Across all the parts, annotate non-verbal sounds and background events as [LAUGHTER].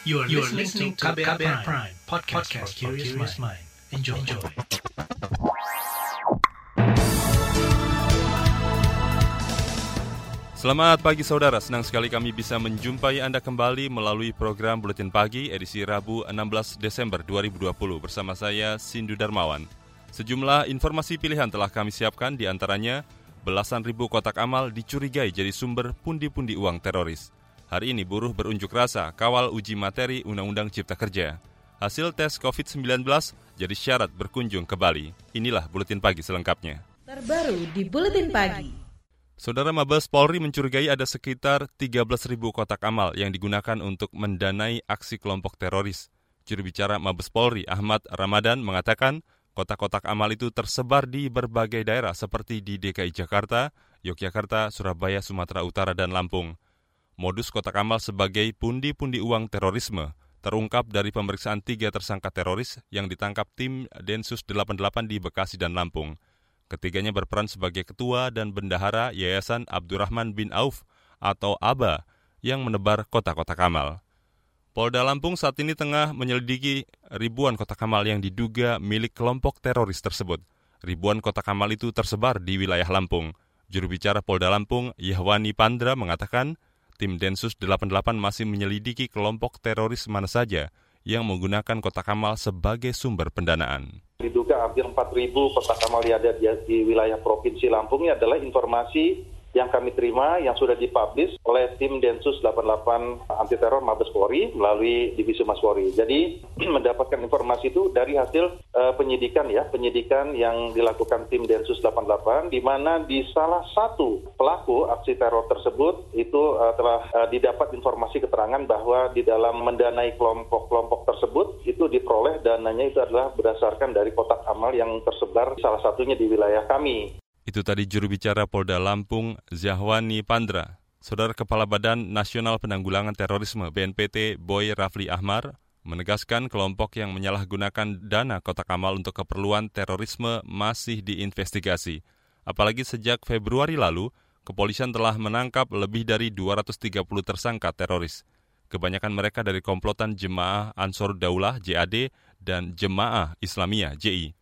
You are, you are listening to KBR, Prime, Prime podcast, podcast for curious mind. Enjoy. Enjoy. Selamat pagi saudara, senang sekali kami bisa menjumpai Anda kembali melalui program Buletin Pagi edisi Rabu 16 Desember 2020 bersama saya Sindu Darmawan. Sejumlah informasi pilihan telah kami siapkan di antaranya belasan ribu kotak amal dicurigai jadi sumber pundi-pundi uang teroris. Hari ini buruh berunjuk rasa kawal uji materi Undang-Undang Cipta Kerja. Hasil tes COVID-19 jadi syarat berkunjung ke Bali. Inilah Buletin Pagi selengkapnya. Terbaru di Buletin Pagi. Saudara Mabes Polri mencurigai ada sekitar 13.000 kotak amal yang digunakan untuk mendanai aksi kelompok teroris. Juru bicara Mabes Polri Ahmad Ramadan mengatakan kotak-kotak amal itu tersebar di berbagai daerah seperti di DKI Jakarta, Yogyakarta, Surabaya, Sumatera Utara, dan Lampung. Modus kotak amal sebagai pundi-pundi uang terorisme terungkap dari pemeriksaan tiga tersangka teroris yang ditangkap tim Densus 88 di Bekasi dan Lampung. Ketiganya berperan sebagai ketua dan bendahara Yayasan Abdurrahman bin Auf atau ABA yang menebar kotak-kotak amal. Polda Lampung saat ini tengah menyelidiki ribuan kotak amal yang diduga milik kelompok teroris tersebut. Ribuan kotak amal itu tersebar di wilayah Lampung. Juru bicara Polda Lampung, Yahwani Pandra, mengatakan tim Densus 88 masih menyelidiki kelompok teroris mana saja yang menggunakan kotak amal sebagai sumber pendanaan. Diduga hampir 4.000 kotak amal yang ada di, di wilayah Provinsi Lampung ini adalah informasi yang kami terima yang sudah dipublish oleh tim Densus 88 anti teror Mabes Polri melalui Divisi Mas Polri. Jadi [CLEARS THROAT] mendapatkan informasi itu dari hasil uh, penyidikan ya, penyidikan yang dilakukan tim Densus 88 di mana di salah satu pelaku aksi teror tersebut itu uh, telah uh, didapat informasi keterangan bahwa di dalam mendanai kelompok-kelompok tersebut itu diperoleh dananya itu adalah berdasarkan dari kotak amal yang tersebar salah satunya di wilayah kami. Itu tadi juru bicara Polda Lampung, Zahwani Pandra. Saudara Kepala Badan Nasional Penanggulangan Terorisme BNPT Boy Rafli Ahmar menegaskan kelompok yang menyalahgunakan dana kotak amal untuk keperluan terorisme masih diinvestigasi. Apalagi sejak Februari lalu, kepolisian telah menangkap lebih dari 230 tersangka teroris. Kebanyakan mereka dari komplotan Jemaah Ansor Daulah JAD dan Jemaah Islamiyah JI.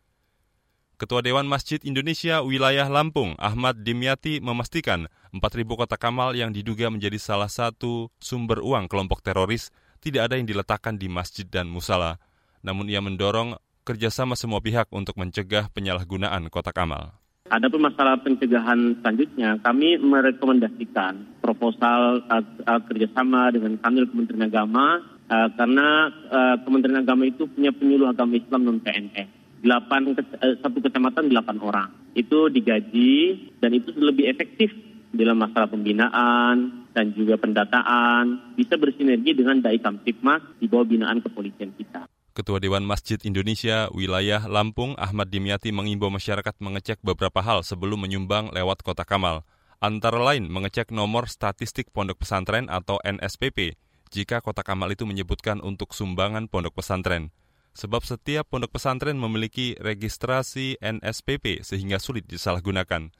Ketua Dewan Masjid Indonesia Wilayah Lampung, Ahmad Dimyati, memastikan 4.000 kotak amal yang diduga menjadi salah satu sumber uang kelompok teroris tidak ada yang diletakkan di masjid dan musala. Namun ia mendorong kerjasama semua pihak untuk mencegah penyalahgunaan kotak amal. Ada pun masalah pencegahan selanjutnya, kami merekomendasikan proposal uh, uh, kerjasama dengan kanwil Kementerian Agama uh, karena uh, Kementerian Agama itu punya penyuluh agama Islam non PNS delapan eh, satu kecamatan delapan orang itu digaji dan itu lebih efektif dalam masalah pembinaan dan juga pendataan bisa bersinergi dengan Dai Kamtipmas di bawah binaan kepolisian kita. Ketua Dewan Masjid Indonesia Wilayah Lampung Ahmad Dimyati mengimbau masyarakat mengecek beberapa hal sebelum menyumbang lewat kota Kamal. Antara lain mengecek nomor statistik pondok pesantren atau NSPP jika kota Kamal itu menyebutkan untuk sumbangan pondok pesantren sebab setiap pondok pesantren memiliki registrasi NSPP sehingga sulit disalahgunakan.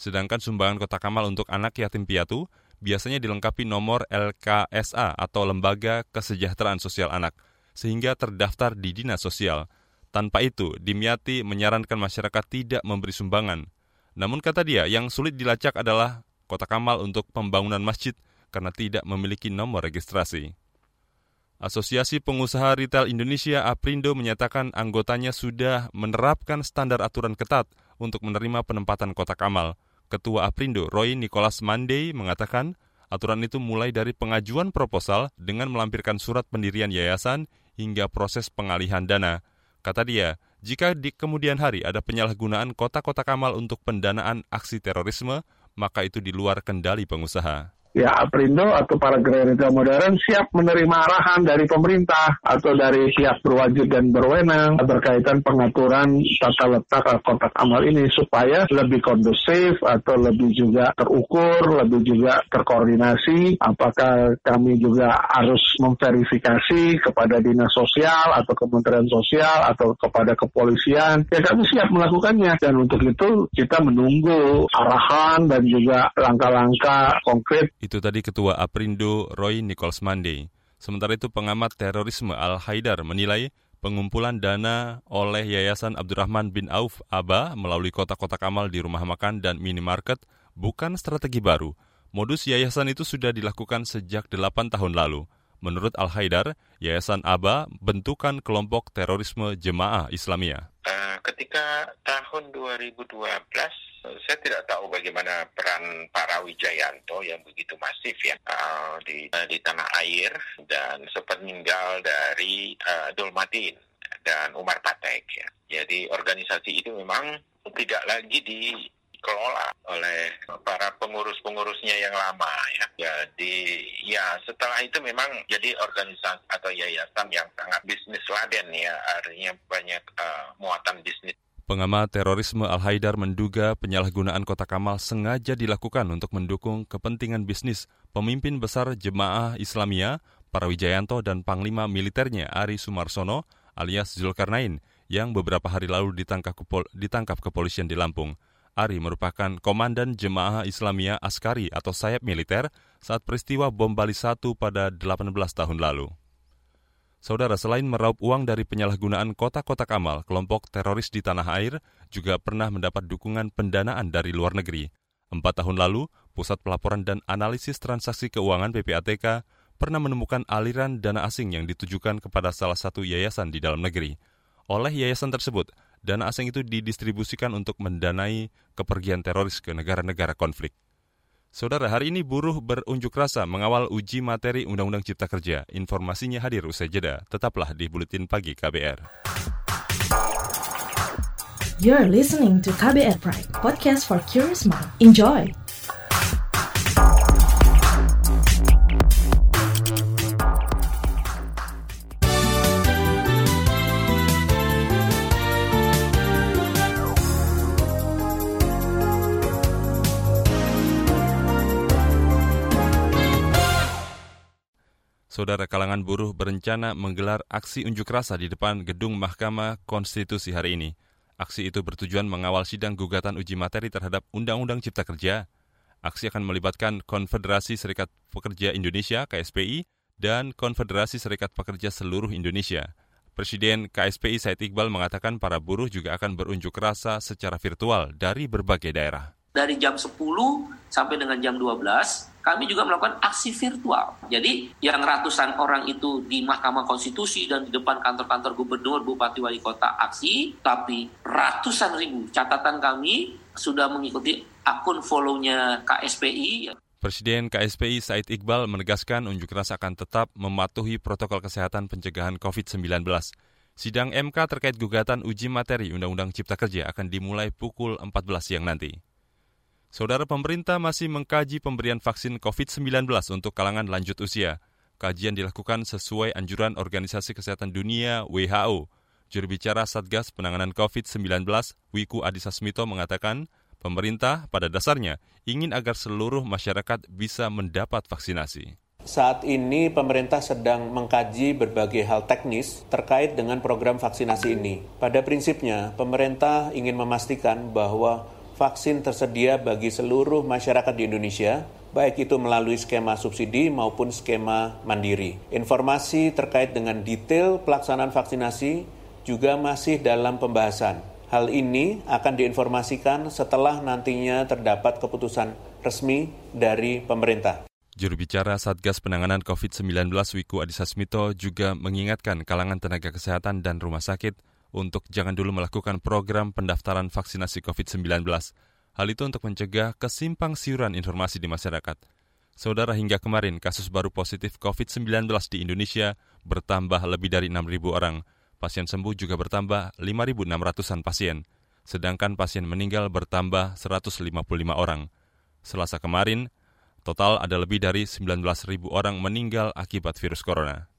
Sedangkan sumbangan kotak amal untuk anak yatim piatu biasanya dilengkapi nomor LKSA atau Lembaga Kesejahteraan Sosial Anak, sehingga terdaftar di Dinas Sosial. Tanpa itu, Dimyati menyarankan masyarakat tidak memberi sumbangan. Namun kata dia, yang sulit dilacak adalah kotak amal untuk pembangunan masjid karena tidak memiliki nomor registrasi. Asosiasi Pengusaha Retail Indonesia Aprindo menyatakan anggotanya sudah menerapkan standar aturan ketat untuk menerima penempatan kotak amal. Ketua Aprindo Roy Nicholas Mandey mengatakan aturan itu mulai dari pengajuan proposal dengan melampirkan surat pendirian yayasan hingga proses pengalihan dana. Kata dia, jika di kemudian hari ada penyalahgunaan kotak-kotak amal untuk pendanaan aksi terorisme, maka itu di luar kendali pengusaha ya Aprindo atau para retail modern siap menerima arahan dari pemerintah atau dari pihak berwajib dan berwenang berkaitan pengaturan tata letak kotak amal ini supaya lebih kondusif atau lebih juga terukur, lebih juga terkoordinasi. Apakah kami juga harus memverifikasi kepada dinas sosial atau kementerian sosial atau kepada kepolisian? Ya kami siap melakukannya dan untuk itu kita menunggu arahan dan juga langkah-langkah konkret itu tadi Ketua Aprindo Roy Nichols Mande. Sementara itu pengamat terorisme Al-Haidar menilai pengumpulan dana oleh Yayasan Abdurrahman bin Auf Aba melalui kotak-kotak amal di rumah makan dan minimarket bukan strategi baru. Modus yayasan itu sudah dilakukan sejak 8 tahun lalu. Menurut Al-Haidar, Yayasan Aba bentukan kelompok terorisme jemaah Islamiyah. Uh, ketika tahun 2012 saya tidak tahu bagaimana peran para Wijayanto yang begitu masif ya uh, di uh, di tanah air dan sepeninggal dari uh, Dolmadin dan Umar Patek ya. Jadi organisasi itu memang tidak lagi dikelola oleh para pengurus-pengurusnya yang lama ya. Jadi ya setelah itu memang jadi organisasi atau yayasan yang sangat bisnis laden ya, artinya banyak uh, muatan bisnis Pengamat terorisme Al-Haidar menduga penyalahgunaan kotak amal sengaja dilakukan untuk mendukung kepentingan bisnis pemimpin besar jemaah Islamia, para Wijayanto dan Panglima militernya Ari Sumarsono alias Zulkarnain yang beberapa hari lalu ditangkap, kepol ditangkap kepolisian di Lampung. Ari merupakan komandan jemaah Islamia Askari atau sayap militer saat peristiwa bom Bali 1 pada 18 tahun lalu. Saudara, selain meraup uang dari penyalahgunaan kotak-kotak amal, kelompok teroris di tanah air juga pernah mendapat dukungan pendanaan dari luar negeri. Empat tahun lalu, Pusat Pelaporan dan Analisis Transaksi Keuangan PPATK pernah menemukan aliran dana asing yang ditujukan kepada salah satu yayasan di dalam negeri. Oleh yayasan tersebut, dana asing itu didistribusikan untuk mendanai kepergian teroris ke negara-negara konflik. Saudara, hari ini buruh berunjuk rasa mengawal uji materi Undang-Undang Cipta Kerja. Informasinya hadir usai jeda. Tetaplah di Buletin Pagi KBR. You're listening to KBR Pride, podcast for curious mind. Enjoy! Saudara kalangan buruh berencana menggelar aksi unjuk rasa di depan gedung Mahkamah Konstitusi hari ini. Aksi itu bertujuan mengawal sidang gugatan uji materi terhadap Undang-Undang Cipta Kerja. Aksi akan melibatkan Konfederasi Serikat Pekerja Indonesia (KSPI) dan Konfederasi Serikat Pekerja Seluruh Indonesia. Presiden KSPI Said Iqbal mengatakan para buruh juga akan berunjuk rasa secara virtual dari berbagai daerah. Dari jam 10 sampai dengan jam 12 kami juga melakukan aksi virtual. Jadi yang ratusan orang itu di Mahkamah Konstitusi dan di depan kantor-kantor gubernur, bupati, wali kota aksi, tapi ratusan ribu catatan kami sudah mengikuti akun follow-nya KSPI. Presiden KSPI Said Iqbal menegaskan unjuk rasa akan tetap mematuhi protokol kesehatan pencegahan COVID-19. Sidang MK terkait gugatan uji materi Undang-Undang Cipta Kerja akan dimulai pukul 14 siang nanti. Saudara pemerintah masih mengkaji pemberian vaksin COVID-19 untuk kalangan lanjut usia. Kajian dilakukan sesuai anjuran Organisasi Kesehatan Dunia WHO. Juru bicara Satgas Penanganan COVID-19, Wiku Adhisa Smito mengatakan, pemerintah pada dasarnya ingin agar seluruh masyarakat bisa mendapat vaksinasi. Saat ini pemerintah sedang mengkaji berbagai hal teknis terkait dengan program vaksinasi ini. Pada prinsipnya, pemerintah ingin memastikan bahwa vaksin tersedia bagi seluruh masyarakat di Indonesia, baik itu melalui skema subsidi maupun skema mandiri. Informasi terkait dengan detail pelaksanaan vaksinasi juga masih dalam pembahasan. Hal ini akan diinformasikan setelah nantinya terdapat keputusan resmi dari pemerintah. Juru bicara Satgas Penanganan COVID-19 Wiku Adhisa Smito juga mengingatkan kalangan tenaga kesehatan dan rumah sakit untuk jangan dulu melakukan program pendaftaran vaksinasi COVID-19. Hal itu untuk mencegah kesimpang siuran informasi di masyarakat. Saudara hingga kemarin kasus baru positif COVID-19 di Indonesia bertambah lebih dari 6.000 orang. Pasien sembuh juga bertambah 5.600-an pasien. Sedangkan pasien meninggal bertambah 155 orang. Selasa kemarin, total ada lebih dari 19.000 orang meninggal akibat virus corona.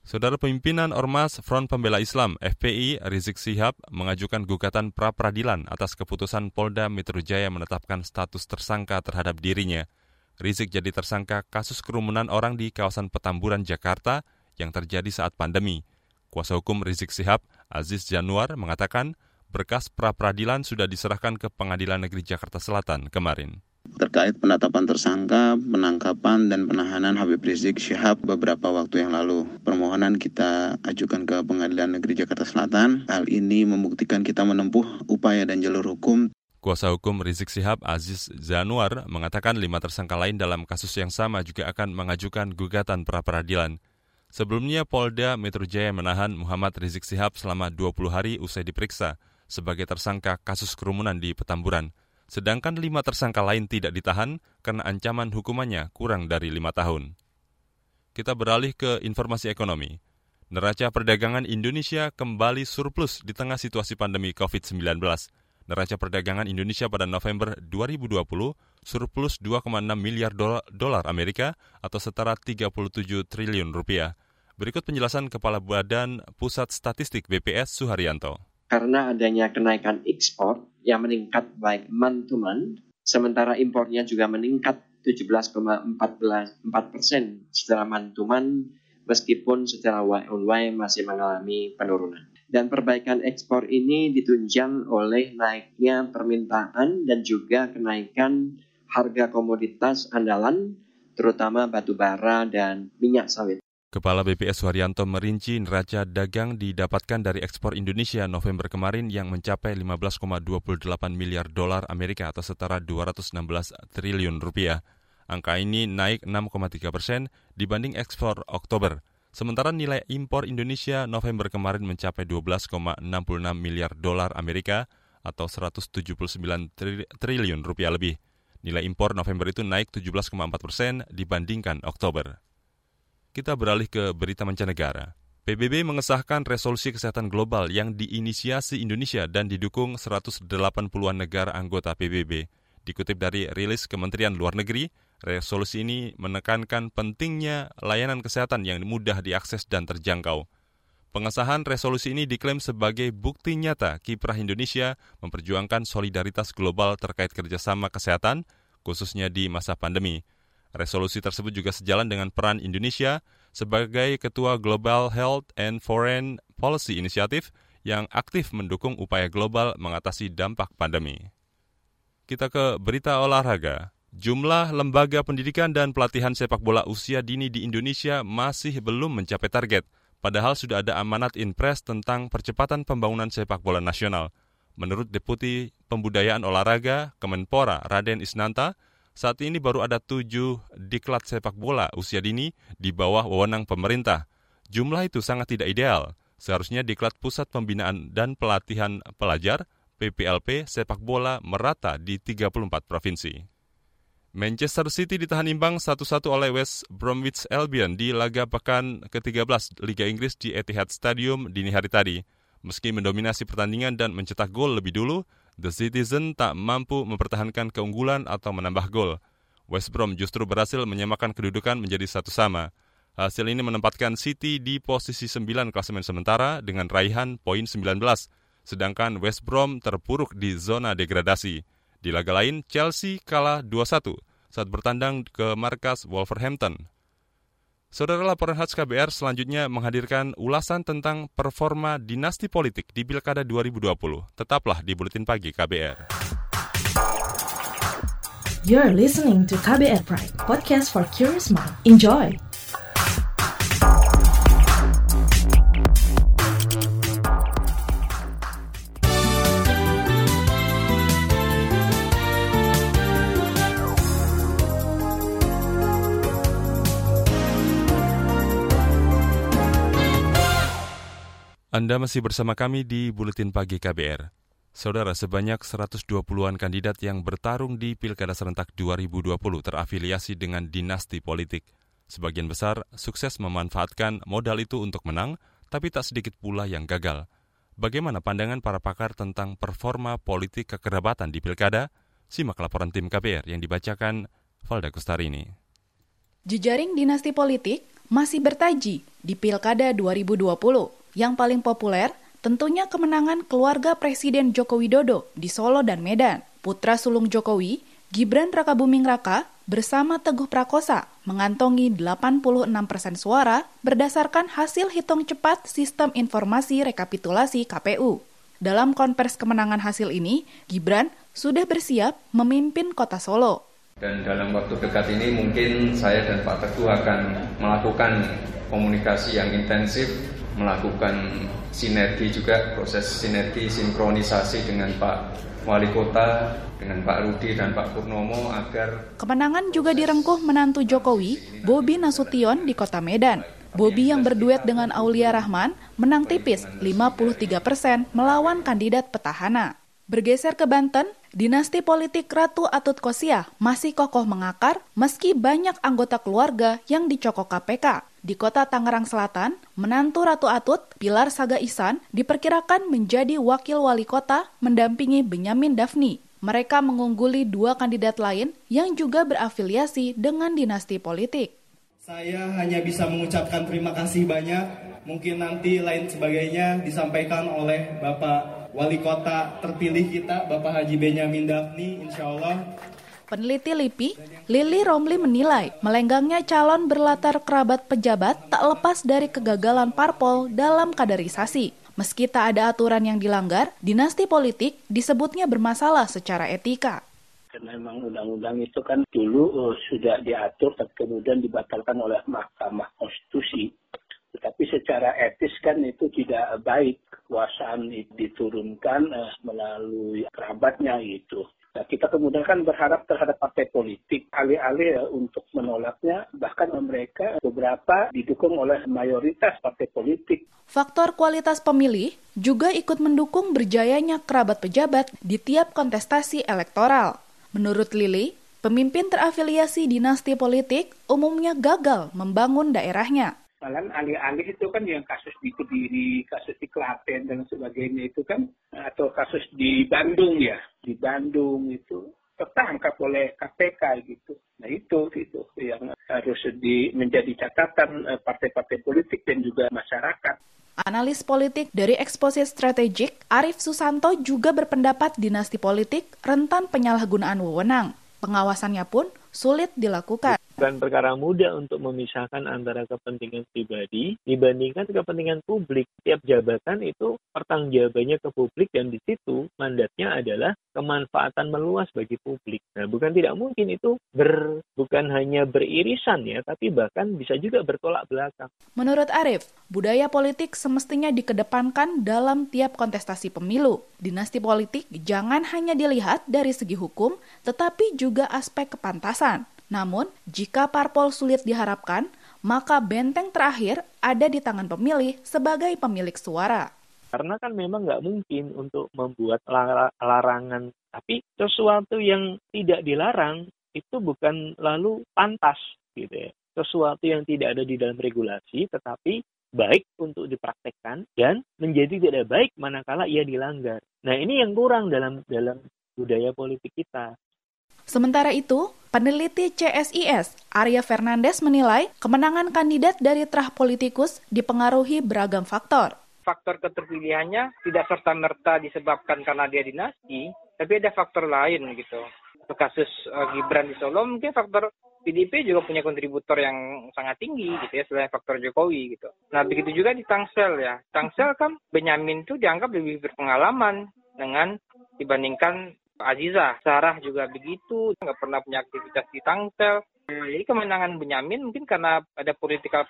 Saudara pimpinan Ormas Front Pembela Islam FPI Rizik Sihab mengajukan gugatan pra peradilan atas keputusan Polda Metro Jaya menetapkan status tersangka terhadap dirinya. Rizik jadi tersangka kasus kerumunan orang di kawasan Petamburan Jakarta yang terjadi saat pandemi. Kuasa hukum Rizik Sihab, Aziz Januar, mengatakan berkas pra peradilan sudah diserahkan ke Pengadilan Negeri Jakarta Selatan kemarin. Terkait penetapan tersangka, penangkapan, dan penahanan Habib Rizik Syihab beberapa waktu yang lalu. Permohonan kita ajukan ke Pengadilan Negeri Jakarta Selatan. Hal ini membuktikan kita menempuh upaya dan jalur hukum Kuasa hukum Rizik Sihab Aziz Zanuar mengatakan lima tersangka lain dalam kasus yang sama juga akan mengajukan gugatan pra-peradilan. Sebelumnya Polda Metro Jaya menahan Muhammad Rizik Sihab selama 20 hari usai diperiksa sebagai tersangka kasus kerumunan di Petamburan. Sedangkan lima tersangka lain tidak ditahan karena ancaman hukumannya kurang dari lima tahun. Kita beralih ke informasi ekonomi. Neraca perdagangan Indonesia kembali surplus di tengah situasi pandemi COVID-19. Neraca perdagangan Indonesia pada November 2020 surplus 2,6 miliar dolar Amerika atau setara 37 triliun rupiah. Berikut penjelasan Kepala Badan Pusat Statistik BPS Suharyanto. Karena adanya kenaikan ekspor yang meningkat baik month to month, sementara impornya juga meningkat 17,14 persen secara month to month, meskipun secara Y on masih mengalami penurunan dan perbaikan ekspor ini ditunjang oleh naiknya permintaan dan juga kenaikan harga komoditas andalan terutama batu bara dan minyak sawit. Kepala BPS Suharyanto merinci neraca dagang didapatkan dari ekspor Indonesia November kemarin yang mencapai 15,28 miliar dolar Amerika atau setara 216 triliun rupiah. Angka ini naik 6,3 persen dibanding ekspor Oktober. Sementara nilai impor Indonesia November kemarin mencapai 12,66 miliar dolar Amerika atau 179 triliun rupiah lebih. Nilai impor November itu naik 17,4 persen dibandingkan Oktober. Kita beralih ke berita mancanegara. PBB mengesahkan resolusi kesehatan global yang diinisiasi Indonesia dan didukung 180-an negara anggota PBB. Dikutip dari rilis Kementerian Luar Negeri, Resolusi ini menekankan pentingnya layanan kesehatan yang mudah diakses dan terjangkau. Pengesahan resolusi ini diklaim sebagai bukti nyata kiprah Indonesia memperjuangkan solidaritas global terkait kerjasama kesehatan, khususnya di masa pandemi. Resolusi tersebut juga sejalan dengan peran Indonesia sebagai Ketua Global Health and Foreign Policy Initiative yang aktif mendukung upaya global mengatasi dampak pandemi. Kita ke berita olahraga. Jumlah lembaga pendidikan dan pelatihan sepak bola usia dini di Indonesia masih belum mencapai target, padahal sudah ada amanat Inpres tentang percepatan pembangunan sepak bola nasional. Menurut Deputi Pembudayaan Olahraga Kemenpora Raden Isnanta, saat ini baru ada tujuh diklat sepak bola usia dini di bawah wewenang pemerintah. Jumlah itu sangat tidak ideal. Seharusnya diklat Pusat Pembinaan dan Pelatihan Pelajar, PPLP, sepak bola merata di 34 provinsi. Manchester City ditahan imbang satu-satu oleh West Bromwich Albion di laga pekan ke-13 Liga Inggris di Etihad Stadium dini hari tadi. Meski mendominasi pertandingan dan mencetak gol lebih dulu, The Citizen tak mampu mempertahankan keunggulan atau menambah gol. West Brom justru berhasil menyamakan kedudukan menjadi satu sama. Hasil ini menempatkan City di posisi 9 klasemen sementara dengan raihan poin 19, sedangkan West Brom terpuruk di zona degradasi. Di laga lain, Chelsea kalah 2-1 saat bertandang ke markas Wolverhampton. Saudara laporan khas KBR selanjutnya menghadirkan ulasan tentang performa dinasti politik di Pilkada 2020. Tetaplah di Buletin Pagi KBR. You're listening to KBR Pride, podcast for curious mind. Enjoy! Anda masih bersama kami di Buletin Pagi KBR. Saudara, sebanyak 120-an kandidat yang bertarung di Pilkada Serentak 2020 terafiliasi dengan dinasti politik. Sebagian besar sukses memanfaatkan modal itu untuk menang, tapi tak sedikit pula yang gagal. Bagaimana pandangan para pakar tentang performa politik kekerabatan di Pilkada? Simak laporan tim KBR yang dibacakan Valda Kustarini. Jejaring dinasti politik masih bertaji di Pilkada 2020. Yang paling populer tentunya kemenangan keluarga Presiden Joko Widodo di Solo dan Medan. Putra sulung Jokowi, Gibran Rakabuming Raka bersama Teguh Prakosa mengantongi 86 persen suara berdasarkan hasil hitung cepat Sistem Informasi Rekapitulasi KPU. Dalam konvers kemenangan hasil ini, Gibran sudah bersiap memimpin kota Solo. Dan dalam waktu dekat ini mungkin saya dan Pak Teguh akan melakukan komunikasi yang intensif, melakukan sinergi juga, proses sinergi sinkronisasi dengan Pak Wali Kota, dengan Pak Rudi dan Pak Purnomo agar Kemenangan juga direngkuh menantu Jokowi, Bobi Nasution di kota Medan. Bobi yang berduet dengan Aulia Rahman menang tipis 53 persen melawan kandidat petahana. Bergeser ke Banten, dinasti politik Ratu Atut Kosia masih kokoh mengakar meski banyak anggota keluarga yang dicokok KPK. Di kota Tangerang Selatan, menantu Ratu Atut, Pilar Saga Isan, diperkirakan menjadi wakil wali kota mendampingi Benyamin Dafni. Mereka mengungguli dua kandidat lain yang juga berafiliasi dengan dinasti politik. Saya hanya bisa mengucapkan terima kasih banyak. Mungkin nanti lain sebagainya disampaikan oleh Bapak Wali Kota terpilih kita, Bapak Haji Benyamin Dafni, insya Allah. Peneliti LIPI, Lili Romli menilai melenggangnya calon berlatar kerabat pejabat tak lepas dari kegagalan parpol dalam kaderisasi. Meski tak ada aturan yang dilanggar, dinasti politik disebutnya bermasalah secara etika. Karena memang undang-undang itu kan dulu uh, sudah diatur dan kemudian dibatalkan oleh Mahkamah Konstitusi. Tetapi secara etis kan itu tidak baik kekuasaan diturunkan uh, melalui kerabatnya gitu. Nah, kita kemudian kan berharap terhadap partai politik, alih-alih ya, untuk menolaknya, bahkan mereka beberapa didukung oleh mayoritas partai politik. Faktor kualitas pemilih juga ikut mendukung berjayanya kerabat pejabat di tiap kontestasi elektoral. Menurut Lili, pemimpin terafiliasi dinasti politik umumnya gagal membangun daerahnya. Malah alih-alih itu kan yang kasus di Kediri, kasus di Klaten dan sebagainya itu kan atau kasus di Bandung ya, di Bandung itu tertangkap oleh KPK gitu. Nah itu gitu yang harus di, menjadi catatan eh, partai-partai politik dan juga masyarakat. Analis politik dari Eksposi Strategik, Arif Susanto juga berpendapat dinasti politik rentan penyalahgunaan wewenang. Pengawasannya pun sulit dilakukan bukan perkara mudah untuk memisahkan antara kepentingan pribadi dibandingkan kepentingan publik. Tiap jabatan itu pertanggungjawabannya ke publik dan di situ mandatnya adalah kemanfaatan meluas bagi publik. Nah, bukan tidak mungkin itu ber, bukan hanya beririsan ya, tapi bahkan bisa juga bertolak belakang. Menurut Arif, budaya politik semestinya dikedepankan dalam tiap kontestasi pemilu. Dinasti politik jangan hanya dilihat dari segi hukum, tetapi juga aspek kepantasan. Namun, jika parpol sulit diharapkan, maka benteng terakhir ada di tangan pemilih sebagai pemilik suara. Karena kan memang nggak mungkin untuk membuat larangan, tapi sesuatu yang tidak dilarang itu bukan lalu pantas gitu ya. Sesuatu yang tidak ada di dalam regulasi, tetapi baik untuk dipraktekkan dan menjadi tidak baik manakala ia dilanggar. Nah ini yang kurang dalam dalam budaya politik kita. Sementara itu, peneliti CSIS Arya Fernandes menilai kemenangan kandidat dari terah politikus dipengaruhi beragam faktor. Faktor keterpilihannya tidak serta-merta disebabkan karena dia dinasti, tapi ada faktor lain gitu. Kasus uh, Gibran di Solo mungkin faktor PDP juga punya kontributor yang sangat tinggi gitu ya selain faktor Jokowi gitu. Nah begitu juga di Tangsel ya. Tangsel kan Benyamin itu dianggap lebih berpengalaman dengan dibandingkan Aziza. Sarah juga begitu, nggak pernah punya aktivitas di Tangsel. Jadi kemenangan Benyamin mungkin karena ada political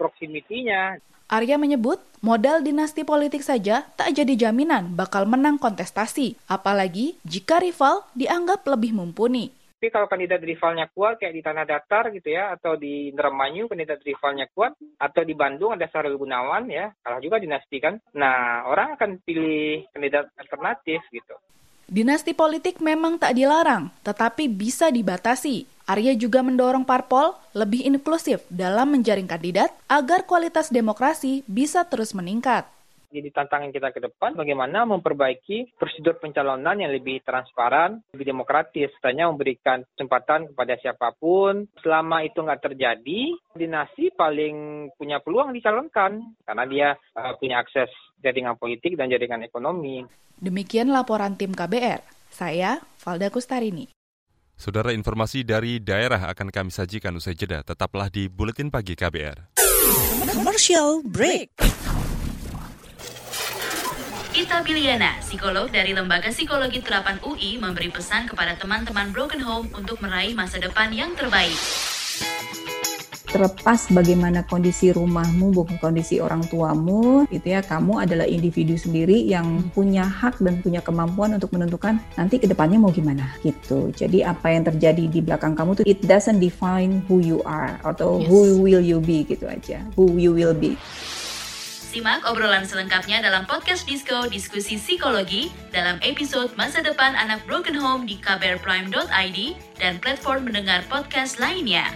proximity-nya. Arya menyebut modal dinasti politik saja tak jadi jaminan bakal menang kontestasi, apalagi jika rival dianggap lebih mumpuni. Tapi kalau kandidat rivalnya kuat kayak di Tanah Datar gitu ya, atau di Indramayu kandidat rivalnya kuat, atau di Bandung ada Sarul Gunawan ya, kalah juga dinasti kan. Nah, orang akan pilih kandidat alternatif gitu. Dinasti politik memang tak dilarang, tetapi bisa dibatasi. Arya juga mendorong parpol lebih inklusif dalam menjaring kandidat agar kualitas demokrasi bisa terus meningkat. Jadi tantangan kita ke depan bagaimana memperbaiki prosedur pencalonan yang lebih transparan, lebih demokratis, Tanya memberikan kesempatan kepada siapa pun. Selama itu nggak terjadi, dinasti paling punya peluang dicalonkan karena dia uh, punya akses jaringan politik dan jaringan ekonomi. Demikian laporan tim KBR. Saya Valda Kustarini. Saudara informasi dari daerah akan kami sajikan usai jeda. Tetaplah di Buletin Pagi KBR. Commercial Break. Rita Biliana, psikolog dari Lembaga Psikologi Terapan UI, memberi pesan kepada teman-teman Broken Home untuk meraih masa depan yang terbaik terlepas bagaimana kondisi rumahmu, bukan kondisi orang tuamu, itu ya kamu adalah individu sendiri yang punya hak dan punya kemampuan untuk menentukan nanti ke depannya mau gimana gitu. Jadi apa yang terjadi di belakang kamu tuh it doesn't define who you are atau yes. who will you be gitu aja, who you will be. Simak obrolan selengkapnya dalam podcast Disco Diskusi Psikologi dalam episode Masa Depan Anak Broken Home di kbrprime.id dan platform mendengar podcast lainnya.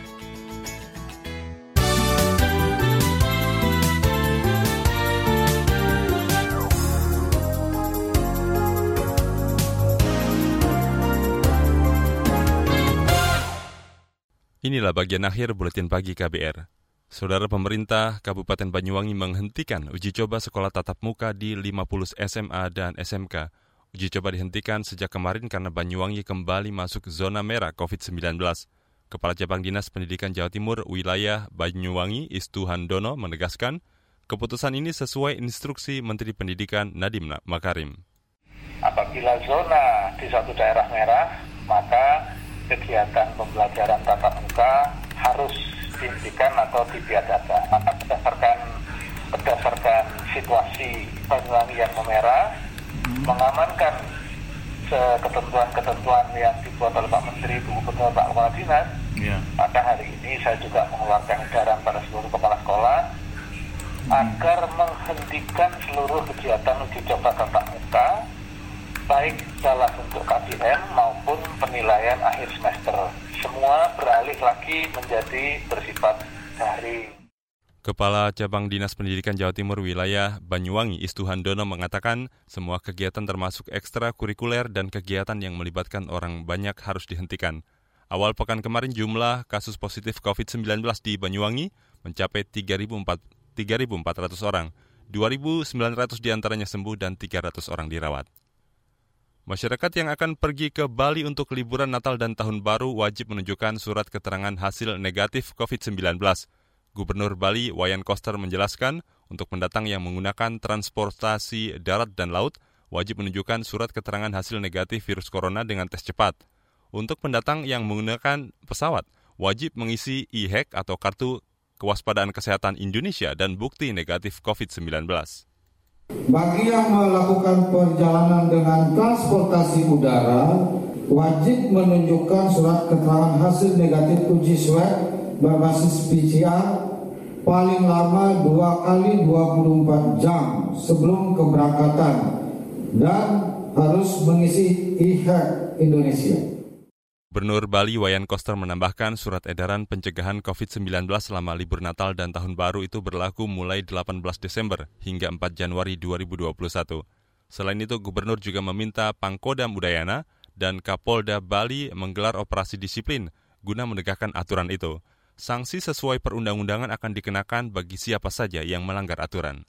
Inilah bagian akhir buletin pagi KBR. Saudara pemerintah Kabupaten Banyuwangi menghentikan uji coba sekolah tatap muka di 50 SMA dan SMK. Uji coba dihentikan sejak kemarin karena Banyuwangi kembali masuk zona merah COVID-19. Kepala Cabang Dinas Pendidikan Jawa Timur wilayah Banyuwangi Istuhandono menegaskan, keputusan ini sesuai instruksi Menteri Pendidikan Nadiem Makarim. Apabila zona di satu daerah merah, maka kegiatan pembelajaran tatap muka harus dihentikan atau dibiadakan. Maka berdasarkan berdasarkan situasi Banyuwangi yang memerah, hmm. mengamankan ketentuan-ketentuan yang dibuat oleh Pak Menteri, Bu Gubernur, Pak Kepala Dinas, yeah. maka hari ini saya juga mengeluarkan edaran pada seluruh kepala sekolah hmm. agar menghentikan seluruh kegiatan uji coba tatap muka baik dalam bentuk KBM maupun penilaian akhir semester. Semua beralih lagi menjadi bersifat daring. Kepala Cabang Dinas Pendidikan Jawa Timur wilayah Banyuwangi Istuhandono mengatakan semua kegiatan termasuk ekstrakurikuler dan kegiatan yang melibatkan orang banyak harus dihentikan. Awal pekan kemarin jumlah kasus positif COVID-19 di Banyuwangi mencapai 3.400 orang. 2.900 di antaranya sembuh dan 300 orang dirawat. Masyarakat yang akan pergi ke Bali untuk liburan Natal dan Tahun Baru wajib menunjukkan surat keterangan hasil negatif COVID-19. Gubernur Bali Wayan Koster menjelaskan, untuk pendatang yang menggunakan transportasi darat dan laut, wajib menunjukkan surat keterangan hasil negatif virus corona dengan tes cepat. Untuk pendatang yang menggunakan pesawat, wajib mengisi e-hack atau kartu kewaspadaan kesehatan Indonesia dan bukti negatif COVID-19. Bagi yang melakukan perjalanan dengan transportasi udara, wajib menunjukkan surat keterangan hasil negatif uji swab berbasis PCR paling lama 2 kali 24 jam sebelum keberangkatan dan harus mengisi e-hack Indonesia. Gubernur Bali Wayan Koster menambahkan surat edaran pencegahan COVID-19 selama libur Natal dan Tahun Baru itu berlaku mulai 18 Desember hingga 4 Januari 2021. Selain itu, Gubernur juga meminta Pangkodam Udayana dan Kapolda Bali menggelar operasi disiplin guna menegakkan aturan itu. Sanksi sesuai perundang-undangan akan dikenakan bagi siapa saja yang melanggar aturan.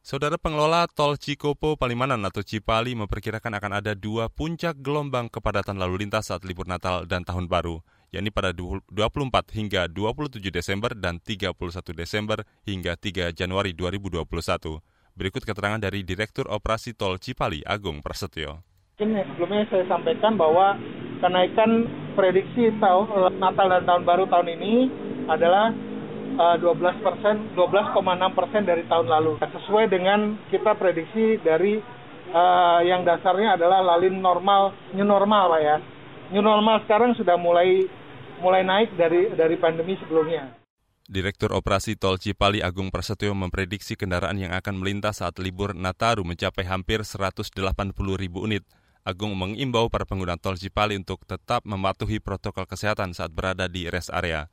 Saudara pengelola tol Cikopo Palimanan atau Cipali memperkirakan akan ada dua puncak gelombang kepadatan lalu lintas saat libur Natal dan Tahun Baru, yakni pada 24 hingga 27 Desember dan 31 Desember hingga 3 Januari 2021. Berikut keterangan dari Direktur Operasi Tol Cipali, Agung Prasetyo. Ini sebelumnya saya sampaikan bahwa kenaikan prediksi tahun Natal dan Tahun Baru tahun ini adalah 12 eh, persen, 12,6 persen dari tahun lalu. Sesuai dengan kita prediksi dari uh, yang dasarnya adalah lalin normal, new normal pak ya. New normal sekarang sudah mulai mulai naik dari dari pandemi sebelumnya. Direktur Operasi Tol Cipali Agung Prasetyo memprediksi kendaraan yang akan melintas saat libur Nataru mencapai hampir 180 ribu unit. Agung mengimbau para pengguna tol Cipali untuk tetap mematuhi protokol kesehatan saat berada di rest area.